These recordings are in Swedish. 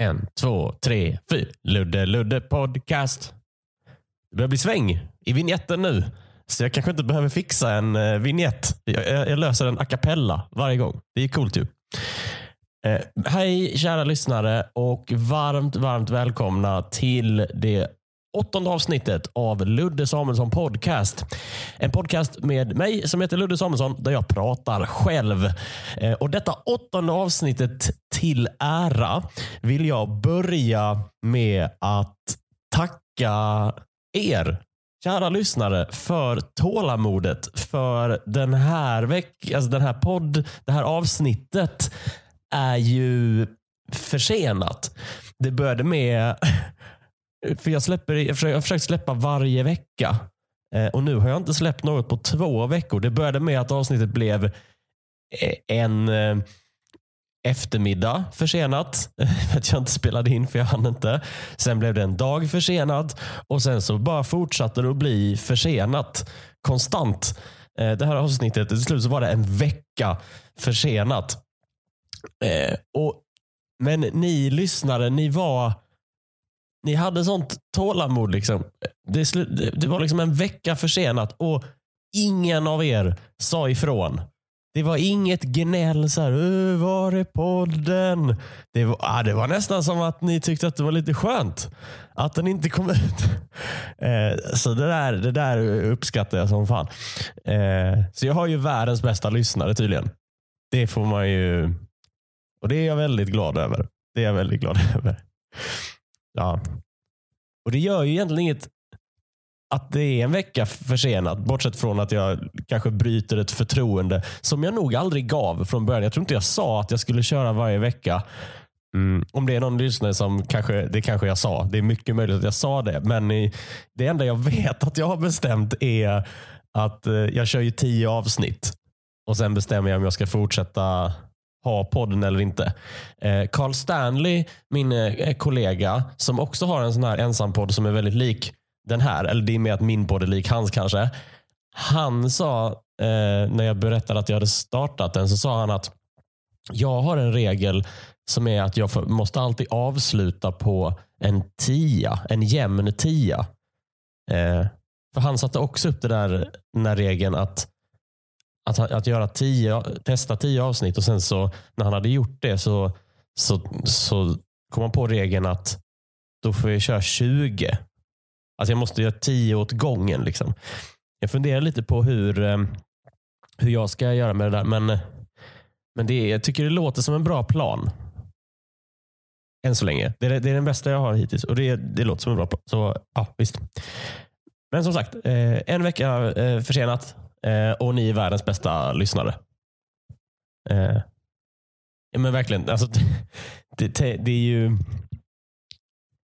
En, två, tre, fyra. Ludde Ludde podcast. Det börjar bli sväng i vignetten nu. Så jag kanske inte behöver fixa en eh, vignett. Jag, jag, jag, löser en a cappella varje gång. Det är coolt ju. Eh, hej kära lyssnare och varmt, varmt välkomna till det åttonde avsnittet av Ludde Samuelsson Podcast. En podcast med mig som heter Ludde Samuelsson där jag pratar själv. Eh, och Detta åttonde avsnittet till ära vill jag börja med att tacka er kära lyssnare för tålamodet för den här veck alltså den här podd, det här avsnittet är ju försenat. Det började med Eh, för jag, släpper, jag, försöker, jag försöker släppa varje vecka. Eh, och Nu har jag inte släppt något på två veckor. Det började med att avsnittet blev eh, en eh, eftermiddag försenat. För att jag inte spelade in för jag hann inte. Sen blev det en dag försenat och sen så bara fortsatte det att bli försenat konstant. Eh, det här avsnittet, till slut så var det en vecka försenat. Eh, och, men ni lyssnare, ni var ni hade sånt tålamod. Liksom. Det, det, var liksom en vecka försenat och ingen av er sa ifrån. Det var inget gnäll. Så här, var är podden? Det var, ah, det var nästan som att ni tyckte att det var lite skönt att den inte kom ut. Eh, så det där, det där uppskattar jag som fan. Eh, så jag har ju världens bästa lyssnare tydligen. Det får man ju... Och det är jag väldigt glad över. Det är jag väldigt glad över. Ja. Och det gör ju egentligen inget att det är en vecka försenat. Bortsett från att jag kanske bryter ett förtroende som jag nog aldrig gav från början. Jag tror inte jag sa att jag skulle köra varje vecka. Mm. Om det är någon lyssnare som kanske, det kanske jag sa. Det är mycket möjligt att jag sa det. Men det enda jag vet att jag har bestämt är att eh, jag kör ju tio avsnitt. Och Sen bestämmer jag om jag ska fortsätta ha podden eller inte. Eh, Carl Stanley, min eh, kollega, som också har en sån här ensampodd som är väldigt lik den här, eller det är mer att min podd är lik hans kanske. Han sa, eh, när jag berättade att jag hade startat den, så sa han att jag har en regel som är att jag måste alltid avsluta på en tia, en jämn tia. Eh, för Han satte också upp det där, den där regeln att att, att göra tio, testa tio avsnitt och sen så när han hade gjort det så, så, så kom han på regeln att då får jag köra 20. Alltså jag måste göra tio åt gången. Liksom. Jag funderar lite på hur, eh, hur jag ska göra med det där. Men, men det, jag tycker det låter som en bra plan. Än så länge. Det är, det är den bästa jag har hittills och det, det låter som en bra plan. Så ja, visst. Men som sagt, eh, en vecka eh, försenat. Eh, och ni är världens bästa lyssnare. Eh, ja, men verkligen. Alltså, det, det, det, är ju...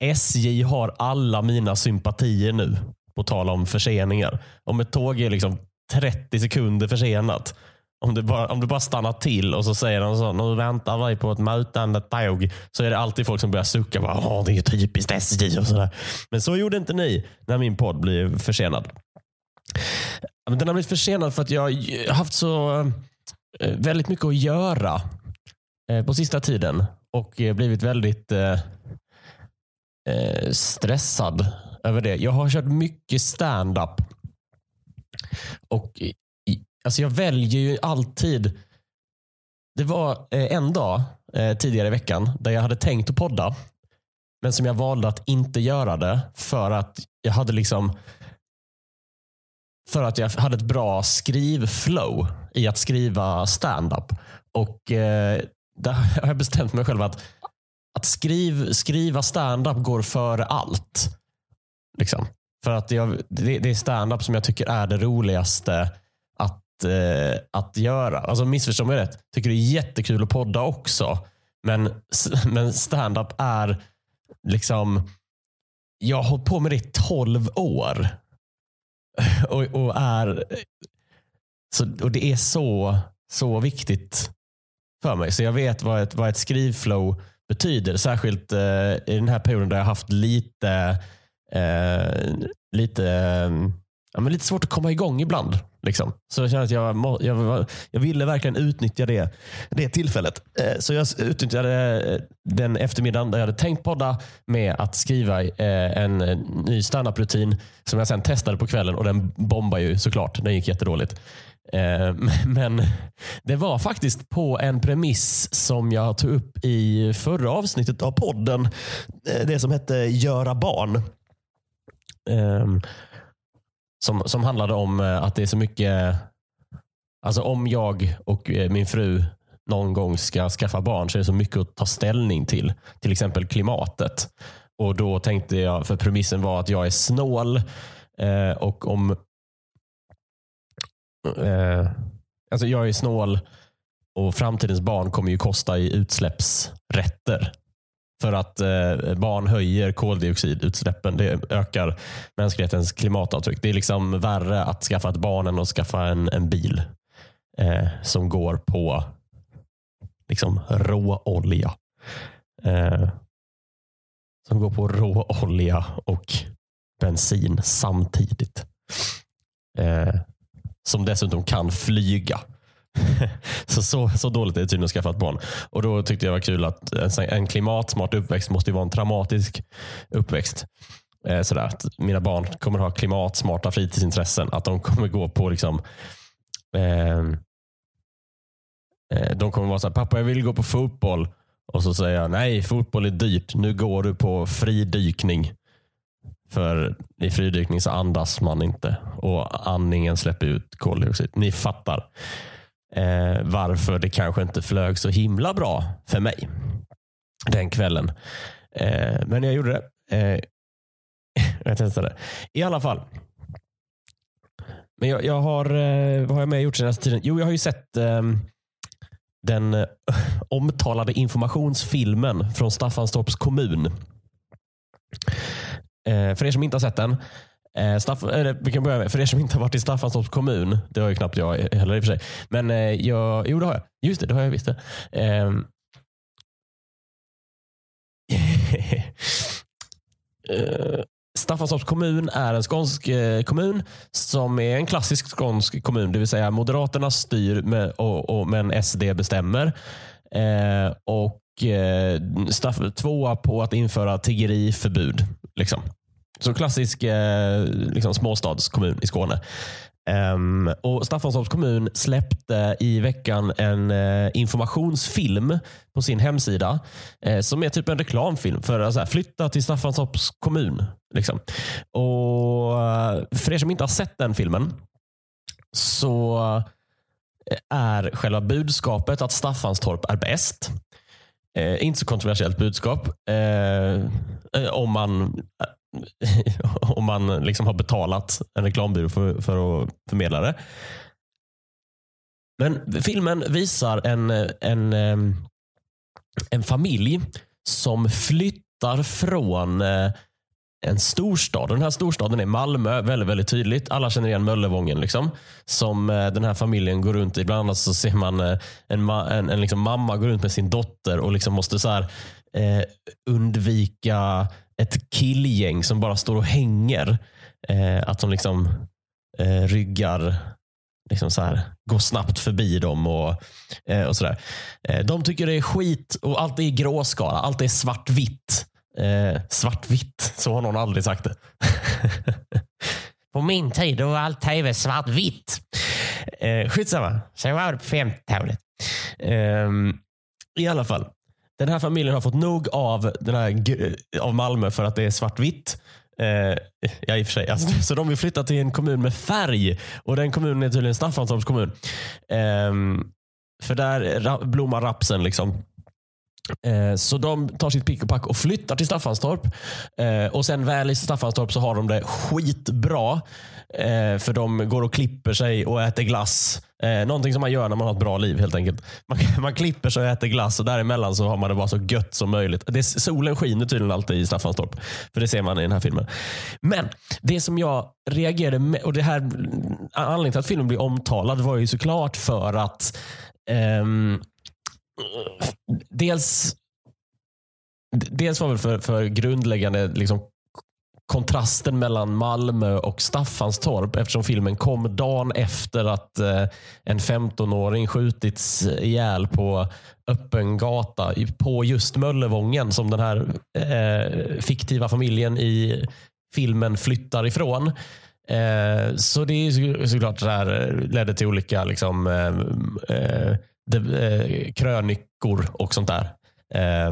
SJ har alla mina sympatier nu. På tal om förseningar. Om ett tåg är liksom 30 sekunder försenat. Om du bara, om du bara stannar till och så säger de så, nu väntar vi på ett mötande tåg. Så är det alltid folk som börjar sucka. Bara, det är typiskt SJ och sådär. Men så gjorde inte ni när min podd blev försenad. Den har blivit försenad för att jag har haft så eh, väldigt mycket att göra eh, på sista tiden och eh, blivit väldigt stressad över det. Jag har kört mycket stand-up. Och alltså Jag väljer ju alltid. Det var en dag tidigare i veckan där jag hade tänkt att podda. Men som jag valde att inte göra det för att jag hade liksom för att jag hade ett bra skrivflow i att skriva standup. Och eh, där har jag bestämt mig själv att, att skriv, skriva standup går före allt. Liksom. För att jag, det, det är standup som jag tycker är det roligaste att, eh, att göra. Alltså missförstå mig rätt. Tycker det är jättekul att podda också. Men, men standup är liksom jag har hållit på med det i tolv år och, och, är så, och Det är så, så viktigt för mig. Så jag vet vad ett, vad ett skrivflow betyder. Särskilt eh, i den här perioden där jag haft lite, eh, lite eh, ja, men lite svårt att komma igång ibland. Liksom. Så jag kände att jag, må, jag, jag ville verkligen utnyttja det, det tillfället. Eh, så jag utnyttjade eh, den eftermiddagen där jag hade tänkt podda med att skriva eh, en ny standup-rutin som jag sen testade på kvällen och den bombade ju såklart. Den gick jättedåligt. Men det var faktiskt på en premiss som jag tog upp i förra avsnittet av podden. Det som hette Göra barn. Ehm, som, som handlade om eh, att det är så mycket, alltså om jag och eh, min fru någon gång ska skaffa barn så är det så mycket att ta ställning till. Till exempel klimatet. Och då tänkte jag, för premissen var att jag är snål eh, och om eh, Alltså jag är snål och framtidens barn kommer ju kosta i utsläppsrätter. För att eh, barn höjer koldioxidutsläppen. Det ökar mänsklighetens klimatavtryck. Det är liksom värre att skaffa ett barn än att skaffa en, en bil eh, som går på liksom råolja. Eh, som går på råolja och bensin samtidigt. Eh, som dessutom kan flyga. så, så, så dåligt är det tydligen att skaffa ett barn. Och Då tyckte jag det var kul att en, en klimatsmart uppväxt måste ju vara en traumatisk uppväxt. Eh, sådär, att mina barn kommer ha klimatsmarta fritidsintressen. Att de kommer gå på liksom ehm, eh, de kommer vara så här, pappa jag vill gå på fotboll. Och så säger jag, nej fotboll är dyrt. Nu går du på fridykning. För i fridykning så andas man inte och andningen släpper ut koldioxid. Ni fattar eh, varför det kanske inte flög så himla bra för mig den kvällen. Eh, men jag gjorde det. Eh, jag testade. I alla fall. Men jag, jag har, eh, vad har jag med gjort senaste tiden? Jo, jag har ju sett ehm, den eh, omtalade informationsfilmen från Staffanstorps kommun. Eh, för er som inte har sett den. Eh, Staff, eller, vi kan börja med, för er som inte har varit i Staffanstorps kommun. Det har ju knappt jag heller i och för sig. Men eh, jag, jo det har jag. Just det, det har jag visst det. Ehm. Eh, Staffanstorps kommun är en skånsk eh, kommun som är en klassisk skånsk kommun. Det vill säga Moderaterna styr med, och, och, men SD bestämmer. Eh, och eh, staff, tvåa på att införa tiggeriförbud. Liksom. Så klassisk eh, liksom småstadskommun i Skåne. Um, och Staffanstorps kommun släppte i veckan en uh, informationsfilm på sin hemsida uh, som är typ en reklamfilm för att uh, flytta till Staffanstorps kommun. Liksom. Och eh, För er som inte har sett den filmen så är själva budskapet att Staffanstorp är bäst. Inte så kontroversiellt budskap. Om man om man liksom har betalat en reklambyrå för, för att förmedla det. Men filmen visar en, en, en familj som flyttar från eh, en storstad. Den här storstaden är Malmö, väldigt, väldigt tydligt. Alla känner igen Möllevången. Liksom, som eh, den här familjen går runt i. Bland annat så ser man eh, en, en, en liksom mamma gå runt med sin dotter och liksom måste så här, eh, undvika ett killgäng som bara står och hänger. Eh, att de liksom eh, ryggar, liksom så här, går snabbt förbi dem och, eh, och sådär. Eh, de tycker det är skit och allt är gråskala. Allt är svartvitt. Eh, svartvitt, så har någon aldrig sagt det. på min tid då var allt tv svartvitt. Eh, skitsamma, så var det på 50-talet. Ehm, I alla fall. Den här familjen har fått nog av, den här, av Malmö för att det är svartvitt. Eh, ja, i och för sig. Alltså, så de vill flytta till en kommun med färg. Och den kommunen är tydligen Staffanstorps kommun. Ehm, för där blommar rapsen. liksom. Eh, så de tar sitt pick och pack och flyttar till Staffanstorp. Eh, och sen väl i Staffanstorp så har de det skitbra. Eh, för de går och klipper sig och äter glass. Någonting som man gör när man har ett bra liv helt enkelt. Man, man klipper sig och äter glass och däremellan så har man det bara så gött som möjligt. Det, solen skiner tydligen alltid i Staffanstorp. För det ser man i den här filmen. Men det som jag reagerade med, och det här anledningen till att filmen blir omtalad var ju såklart för att um, dels dels var väl för, för grundläggande liksom, kontrasten mellan Malmö och Staffanstorp eftersom filmen kom dagen efter att eh, en 15-åring skjutits ihjäl på öppen gata på just Möllevången som den här eh, fiktiva familjen i filmen flyttar ifrån. Eh, så det är såklart så här, eh, ledde till olika liksom, eh, eh Eh, krönikor och sånt där. Eh,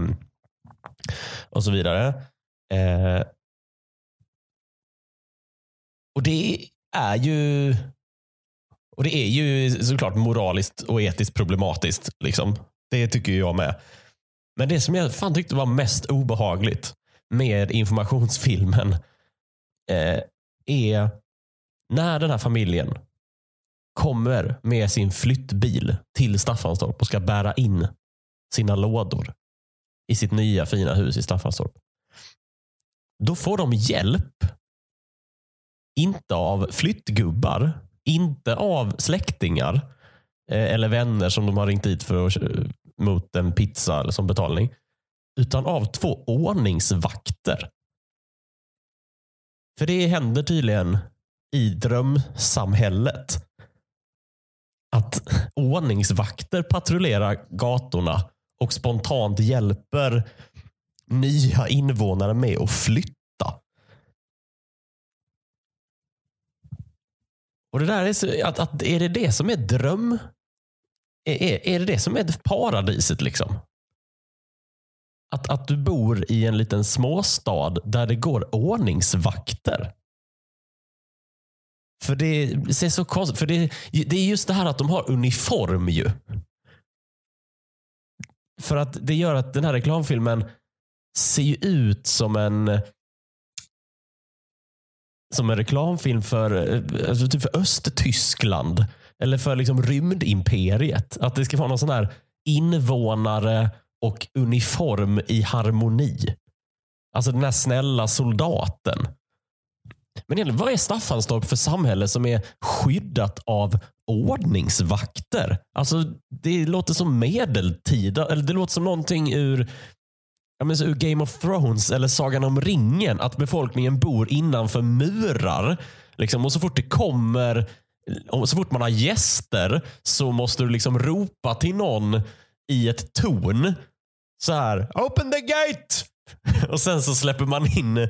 och så vidare. Eh, och det är ju och det är ju såklart moraliskt och etiskt problematiskt. Liksom. Det tycker jag med. Men det som jag fan tyckte var mest obehagligt med informationsfilmen eh, är när den här familjen kommer med sin flyttbil till Staffanstorp och ska bära in sina lådor i sitt nya fina hus i Staffanstorp. Då får de hjälp. Inte av flyttgubbar, inte av släktingar eh, eller vänner som de har ringt dit för att eh, mot en pizza eller som betalning. Utan av två ordningsvakter. För det händer tydligen i drömsamhället att ordningsvakter patrullerar gatorna och spontant hjälper nya invånare med att flytta. Och det där är, så, att, att, är det det som är dröm? Är, är, är det det som är paradiset liksom? Att, att du bor i en liten småstad där det går ordningsvakter. För det ser så konstigt För det, det är just det här att de har uniform ju. För att det gör att den här reklamfilmen ser ju ut som en som en reklamfilm för, alltså typ för Östtyskland. Eller för liksom rymdimperiet. Att det ska vara någon sån här invånare och uniform i harmoni. Alltså den här snälla soldaten. Men egentligen, vad är Staffanstorp för samhälle som är skyddat av ordningsvakter? Alltså, det låter som medeltida, eller det låter som någonting ur, jag menar, ur Game of Thrones eller Sagan om ringen. Att befolkningen bor innanför murar. Liksom, och så fort det kommer, och så fort man har gäster så måste du liksom ropa till någon i ett torn. Så här, open the gate! Och sen så släpper man in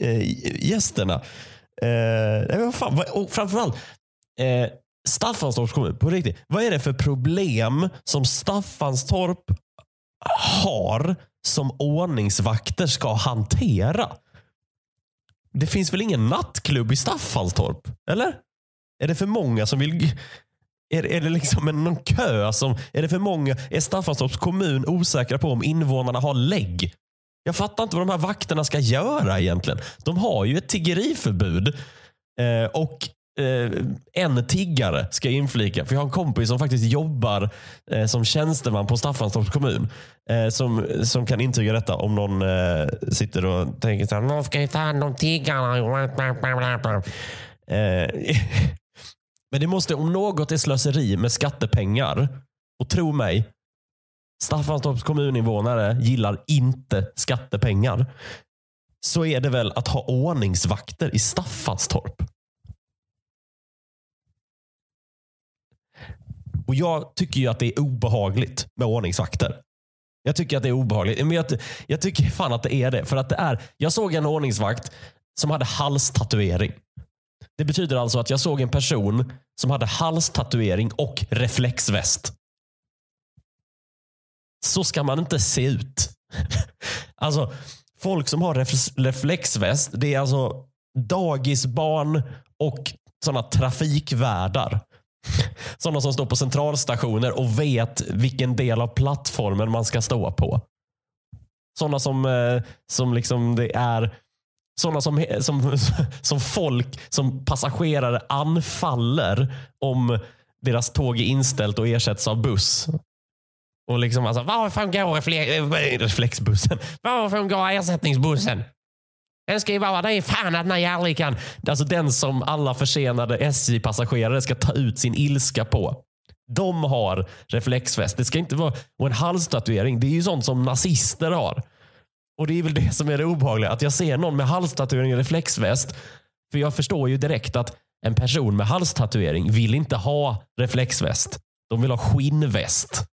Eh, gästerna. Eh, nej, men vad fan, vad- och framförallt, eh, Staffanstorps kommun, på riktigt. Vad är det för problem som Staffanstorp har som ordningsvakter ska hantera? Det finns väl ingen nattklubb i Staffanstorp? Eller? Är det för många som vill... Är, är det liksom en, någon kö som... Är det för många? Är Staffanstorps kommun osäkra på om invånarna har lägg? Jag fattar inte vad de här vakterna ska göra egentligen. De har ju ett tiggeriförbud. Eh, och eh, en tiggare ska jag inflika. För jag har en kompis som faktiskt jobbar eh, som tjänsteman på Staffanstorps kommun. Eh, som, som kan intyga detta om någon eh, sitter och tänker så här, någon ska ju ta hand om tiggarna. Eh, men det måste, om något är slöseri med skattepengar, och tro mig, Staffanstorps kommuninvånare gillar inte skattepengar. Så är det väl att ha ordningsvakter i Staffanstorp. Och Jag tycker ju att det är obehagligt med ordningsvakter. Jag tycker att det är obehagligt. Men jag, jag tycker fan att det är det. För att det är, jag såg en ordningsvakt som hade halstatuering. Det betyder alltså att jag såg en person som hade halstatuering och reflexväst. Så ska man inte se ut. Alltså, folk som har reflexväst, det är alltså dagisbarn och sådana trafikvärdar. Sådana som står på centralstationer och vet vilken del av plattformen man ska stå på. Sådana som, eh, som liksom det är sådana som, som, som folk, som passagerare anfaller om deras tåg är inställt och ersätts av buss. Och liksom alltså, varifrån går refle eh, reflexbussen? Varifrån går ersättningsbussen? Den ska ju vara, det är fan att ni aldrig kan. Alltså den som alla försenade SJ-passagerare ska ta ut sin ilska på. De har reflexväst. Det ska inte vara, och en halstatuering, det är ju sånt som nazister har. Och det är väl det som är det obehagliga. Att jag ser någon med halstatuering och reflexväst. För jag förstår ju direkt att en person med halstatuering vill inte ha reflexväst. De vill ha skinnväst.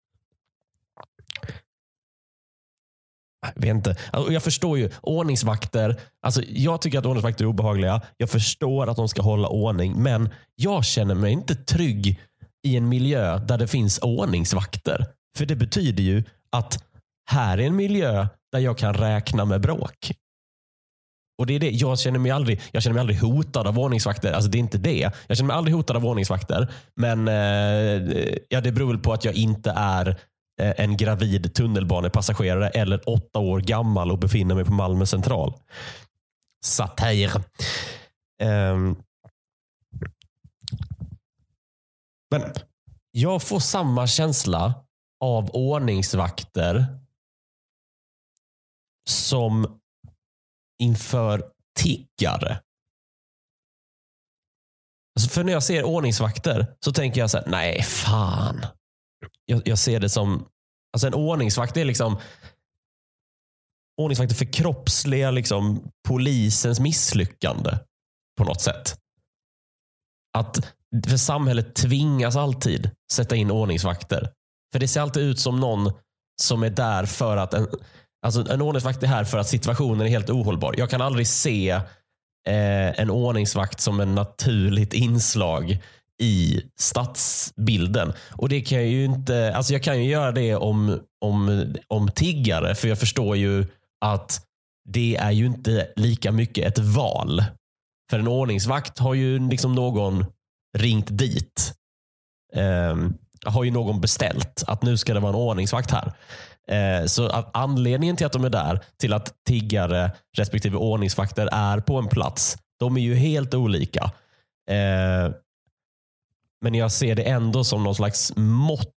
Jag vet inte. Alltså, jag förstår ju ordningsvakter. Alltså, jag tycker att ordningsvakter är obehagliga. Jag förstår att de ska hålla ordning. Men jag känner mig inte trygg i en miljö där det finns ordningsvakter. För det betyder ju att här är en miljö där jag kan räkna med bråk. Och det är det. Jag, känner mig aldrig, jag känner mig aldrig hotad av ordningsvakter. Alltså det är inte det. Jag känner mig aldrig hotad av ordningsvakter. Men eh, ja, det beror väl på att jag inte är Eh, en gravid tunnelbanepassagerare eller åtta år gammal och befinner mig på Malmö central. Satir. Um, men jag får samma känsla av ordningsvakter som inför tiggare. Alltså för när jag ser ordningsvakter så tänker jag så här, nej fan. Jag, jag ser det som, alltså en ordningsvakt är liksom ordningsvakter förkroppsligar liksom polisens misslyckande på något sätt. Att för samhället tvingas alltid sätta in ordningsvakter. För det ser alltid ut som någon som är där för att en, Alltså en ordningsvakt är här för att situationen är helt ohållbar. Jag kan aldrig se eh, en ordningsvakt som ett naturligt inslag i stadsbilden. Och det kan jag ju inte, alltså jag kan ju göra det om, om, om tiggare, för jag förstår ju att det är ju inte lika mycket ett val. För en ordningsvakt har ju liksom någon ringt dit. Eh, har ju någon beställt att nu ska det vara en ordningsvakt här. Eh, så att anledningen till att de är där, till att tiggare respektive ordningsvakter är på en plats, de är ju helt olika. Eh, men jag ser det ändå som någon slags mått.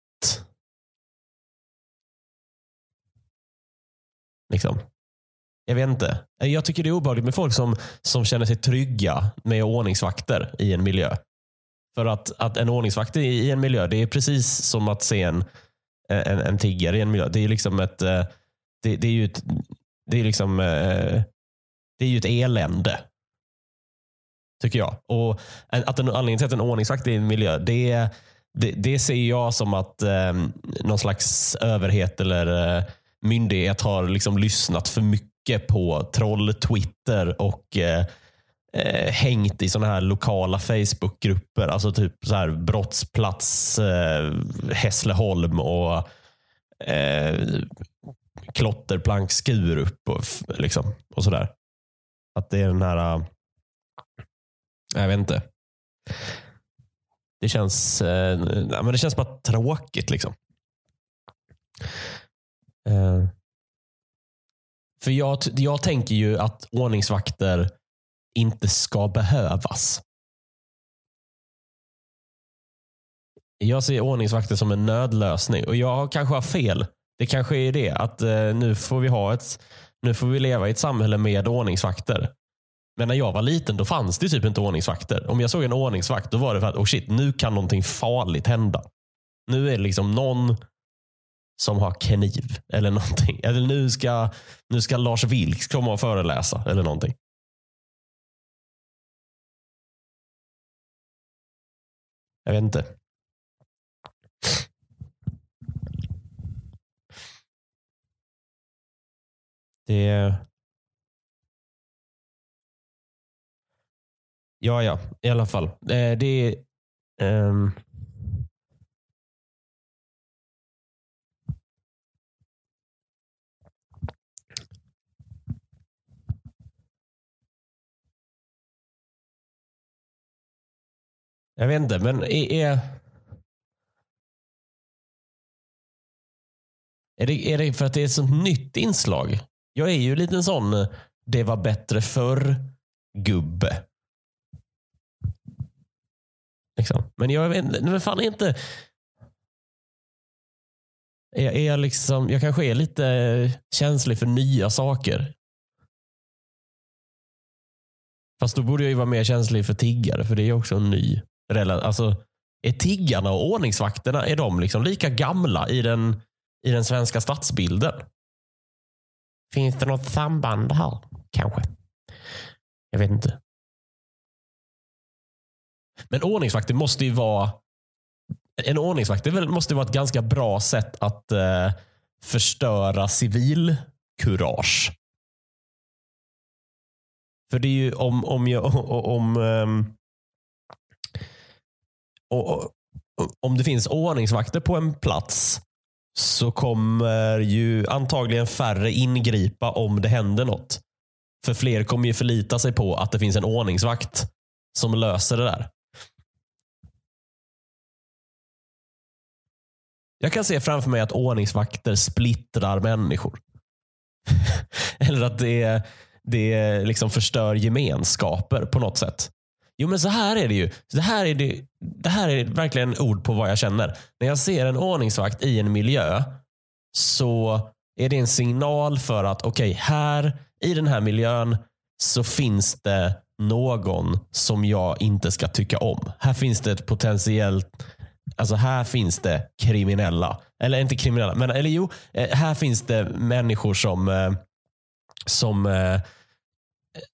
Liksom. Jag vet inte. Jag tycker det är obehagligt med folk som, som känner sig trygga med ordningsvakter i en miljö. För att, att en ordningsvakt i en miljö, det är precis som att se en en, en tiggare i en miljö. Det är liksom ett, eh, det, det är ju ett, det är liksom, eh, det är ju ett elände. Tycker jag. Och att en, anledningen till att en ordningsvakt är i en miljö, det, det, det ser jag som att eh, någon slags överhet eller eh, myndighet har liksom lyssnat för mycket på troll-Twitter och eh, eh, hängt i sådana här lokala Facebookgrupper. Alltså typ så här brottsplats eh, Hässleholm och eh, klotterplank Skurup och, liksom, och sådär. Att det är den här, eh, jag vet inte. Det känns, eh, men det känns bara tråkigt. liksom. Eh, för jag, jag tänker ju att ordningsvakter inte ska behövas. Jag ser ordningsvakter som en nödlösning och jag kanske har fel. Det kanske är det att eh, nu får vi ha ett, nu får vi leva i ett samhälle med ordningsvakter. Men när jag var liten då fanns det typ inte ordningsvakter. Om jag såg en ordningsvakt då var det för att oh shit, nu kan någonting farligt hända. Nu är det liksom någon som har kniv eller någonting. Eller nu ska, nu ska Lars Vilks komma och föreläsa eller någonting. Jag vet inte. Det... Ja, ja, i alla fall. Eh, det är... Um... Jag vet inte, men är, är, det, är det för att det är ett sånt nytt inslag? Jag är ju en sån eh, det var bättre förr-gubbe. Liksom. Men jag vet inte, men fan inte... Är, är jag, liksom, jag kanske är lite känslig för nya saker. Fast då borde jag ju vara mer känslig för tiggare, för det är också en ny alltså, är tiggarna och ordningsvakterna är de liksom lika gamla i den, i den svenska stadsbilden? Finns det något samband här? Kanske. Jag vet inte. Men ordningsvakter måste ju vara en ordningsvakt det måste vara ett ganska bra sätt att eh, förstöra civilkurage. För det är ju om, om, jag, om, ehm, och, om det finns ordningsvakter på en plats så kommer ju antagligen färre ingripa om det händer något. För fler kommer ju förlita sig på att det finns en ordningsvakt som löser det där. Jag kan se framför mig att ordningsvakter splittrar människor. Eller att det, det liksom förstör gemenskaper på något sätt. Jo men så här är det ju. Det här är, det, det här är verkligen ord på vad jag känner. När jag ser en ordningsvakt i en miljö så är det en signal för att okej, här i den här miljön så finns det någon som jag inte ska tycka om. Här finns det ett potentiellt Alltså här finns det kriminella. Eller inte kriminella, men eller jo, eh, här finns det människor som eh, som eh,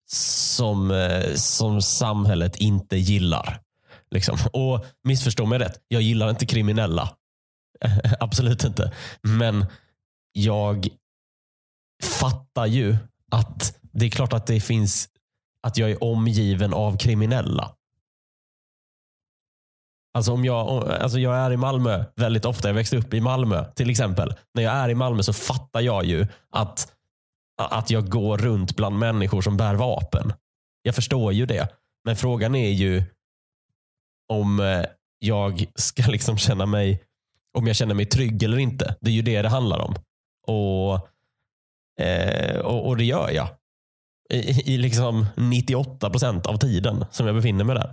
som, som samhället inte gillar. Liksom. Och missförstå mig rätt, jag gillar inte kriminella. Absolut inte. Men jag fattar ju att det är klart att det finns att jag är omgiven av kriminella. Alltså om jag, alltså jag är i Malmö väldigt ofta. Jag växte upp i Malmö till exempel. När jag är i Malmö så fattar jag ju att, att jag går runt bland människor som bär vapen. Jag förstår ju det. Men frågan är ju om eh, jag ska liksom känna mig om jag känner mig trygg eller inte. Det är ju det det handlar om. Och, eh, och, och det gör jag. I, i liksom 98 procent av tiden som jag befinner mig där.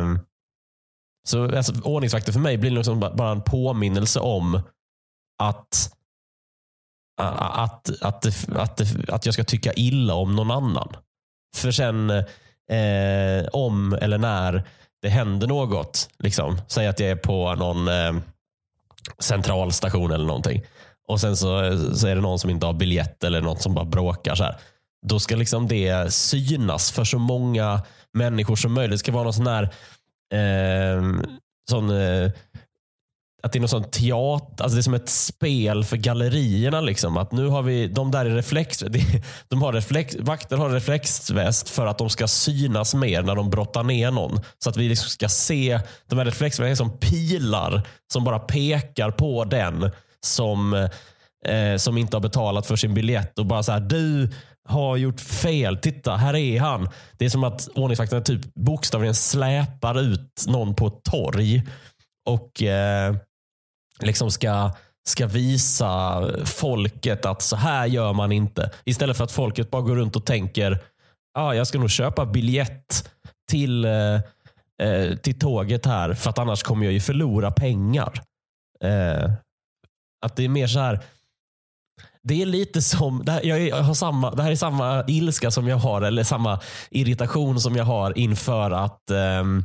Um, så alltså, ordningsvakter för mig blir liksom bara en påminnelse om att, att, att, att, att jag ska tycka illa om någon annan. För sen eh, om eller när det händer något, liksom, säg att jag är på någon eh, centralstation eller någonting och sen så, så är det någon som inte har biljett eller något som bara bråkar. så här. Då ska liksom det synas för så många människor som möjligt. Det ska vara någon sån här eh, sån, eh, att det är någon sån teater, alltså det är som ett spel för gallerierna. Liksom. Att nu har vi, de där i reflex, de har reflex, vakter har reflexväst för att de ska synas mer när de brottar ner någon. Så att vi liksom ska se, de här reflexvästarna är som pilar som bara pekar på den som, eh, som inte har betalat för sin biljett och bara så här, du har gjort fel. Titta, här är han. Det är som att ordningsvakterna typ bokstavligen släpar ut någon på ett torg och eh, liksom ska, ska visa folket att så här gör man inte. Istället för att folket bara går runt och tänker ah, jag ska nog köpa biljett till, eh, eh, till tåget här för att annars kommer jag ju förlora pengar. Eh, att det är mer så här det är lite som, det här, jag är- har samma, det här är samma ilska som jag har, eller samma irritation som jag har inför att, um,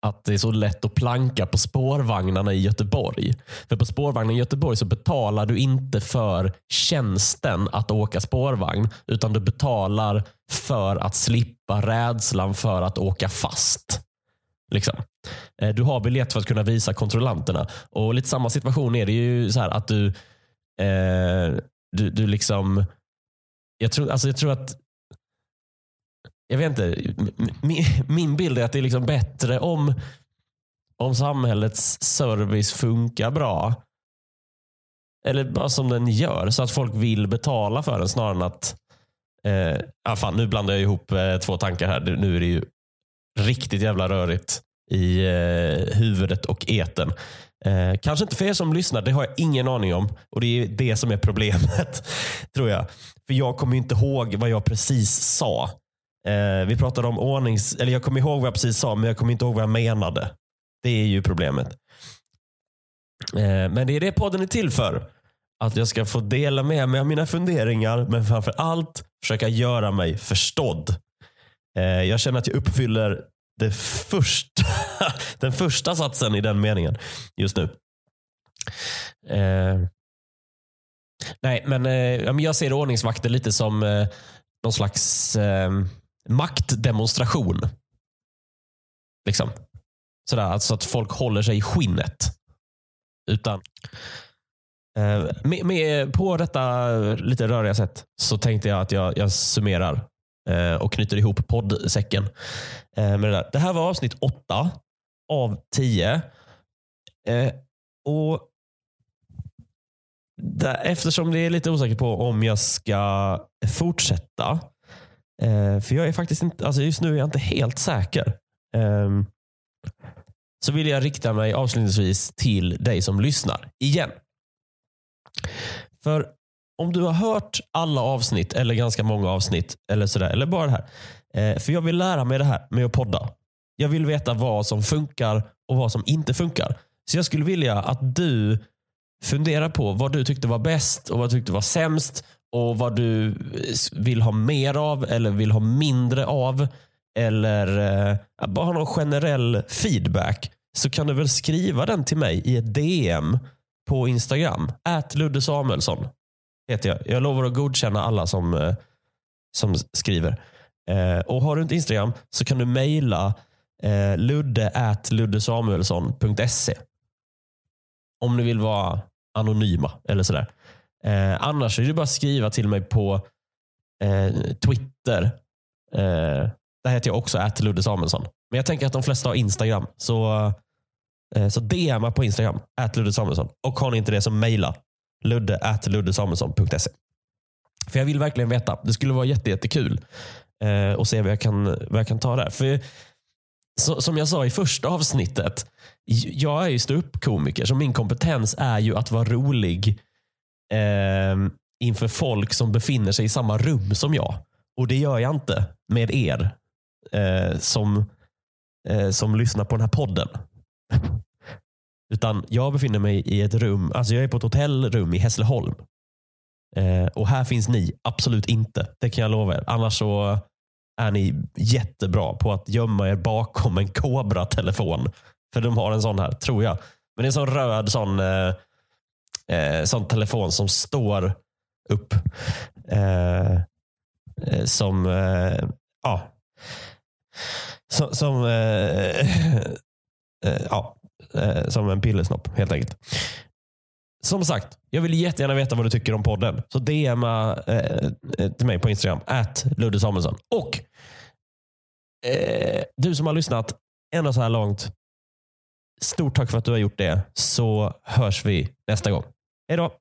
att det är så lätt att planka på spårvagnarna i Göteborg. För på spårvagnen i Göteborg så betalar du inte för tjänsten att åka spårvagn, utan du betalar för att slippa rädslan för att åka fast. Liksom. Eh, du har biljett för att kunna visa kontrollanterna. Och lite samma situation är det ju så här att du eh, du, du liksom jag tror, alltså jag tror att jag vet inte, min, min bild är att det är liksom bättre om, om samhällets service funkar bra. Eller bara som den gör, så att folk vill betala för den snarare än att eh, ah fan, nu blandar jag ihop eh, två tankar här. Nu är det ju riktigt jävla rörigt i eh, huvudet och eten. Eh, kanske inte för er som lyssnar, det har jag ingen aning om. Och Det är det som är problemet, tror jag. För jag kommer inte ihåg vad jag precis sa. Eh, vi pratade om ordnings... Eller jag kommer ihåg vad jag precis sa, men jag kommer inte ihåg vad jag menade. Det är ju problemet. Eh, men det är det podden är till för. Att jag ska få dela med mig av mina funderingar, men framför allt försöka göra mig förstådd. Eh, jag känner att jag uppfyller det första, den första satsen i den meningen just nu. Eh, Nej, men eh, jag ser ordningsvakter lite som eh, någon slags eh, maktdemonstration. Liksom. Sådär, alltså att folk håller sig i skinnet. Utan eh, med, med, På detta lite röriga sätt så tänkte jag att jag, jag summerar Eh, och knyter ihop poddsäcken. Eh, med det, där. det här var avsnitt åtta av tio. Eh, och där, eftersom det är lite osäkert på om jag ska fortsätta. Eh, för jag är faktiskt inte, alltså just nu är jag inte helt säker. Ehm, så vill jag rikta mig avslutningsvis till dig som lyssnar igen. För om du har hört alla avsnitt eller ganska många avsnitt eller sådär, eller bara det här. Eh, för jag vill lära mig det här med att podda. Jag vill veta vad som funkar och vad som inte funkar. Så jag skulle vilja att du funderar på vad du tyckte var bäst och vad du tyckte var sämst och vad du vill ha mer av eller vill ha mindre av. Eller eh, bara ha någon generell feedback så kan du väl skriva den till mig i ett DM på Instagram. Ät Ludde Samuelsson heter jag. Jag lovar att godkänna alla som, eh, som skriver. Eh, och Har du inte Instagram så kan du mejla eh, ludde luddesamuelsson.se om du vill vara anonyma eller sådär. Eh, annars är det bara att skriva till mig på eh, Twitter. Eh, där heter jag också att Ludde Samuelsson. Men jag tänker att de flesta har Instagram. Så, eh, så DMa på Instagram, att Ludde Samuelsson. Och har ni inte det så mejla ludde at luddesamuelsson.se. För jag vill verkligen veta. Det skulle vara jättekul eh, att se vad jag kan, vad jag kan ta där. För så, som jag sa i första avsnittet, jag är ju ståuppkomiker så min kompetens är ju att vara rolig eh, inför folk som befinner sig i samma rum som jag. Och det gör jag inte med er eh, som, eh, som lyssnar på den här podden. Utan jag befinner mig i ett rum, alltså jag är på ett hotellrum i Hässleholm. Eh, och här finns ni absolut inte. Det kan jag lova er. Annars så är ni jättebra på att gömma er bakom en kobra-telefon. För de har en sån här, tror jag. Men det är en sån röd sån, eh, eh, sån telefon som står upp. Eh, eh som, eh, ja. Som, eh, som eh, ja, Eh, som en pillesnopp helt enkelt. Som sagt, jag vill jättegärna veta vad du tycker om podden. Så DMa eh, eh, till mig på Instagram, at Ludde Samuelsson. Och eh, du som har lyssnat ända så här långt, stort tack för att du har gjort det. Så hörs vi nästa gång. Hej då!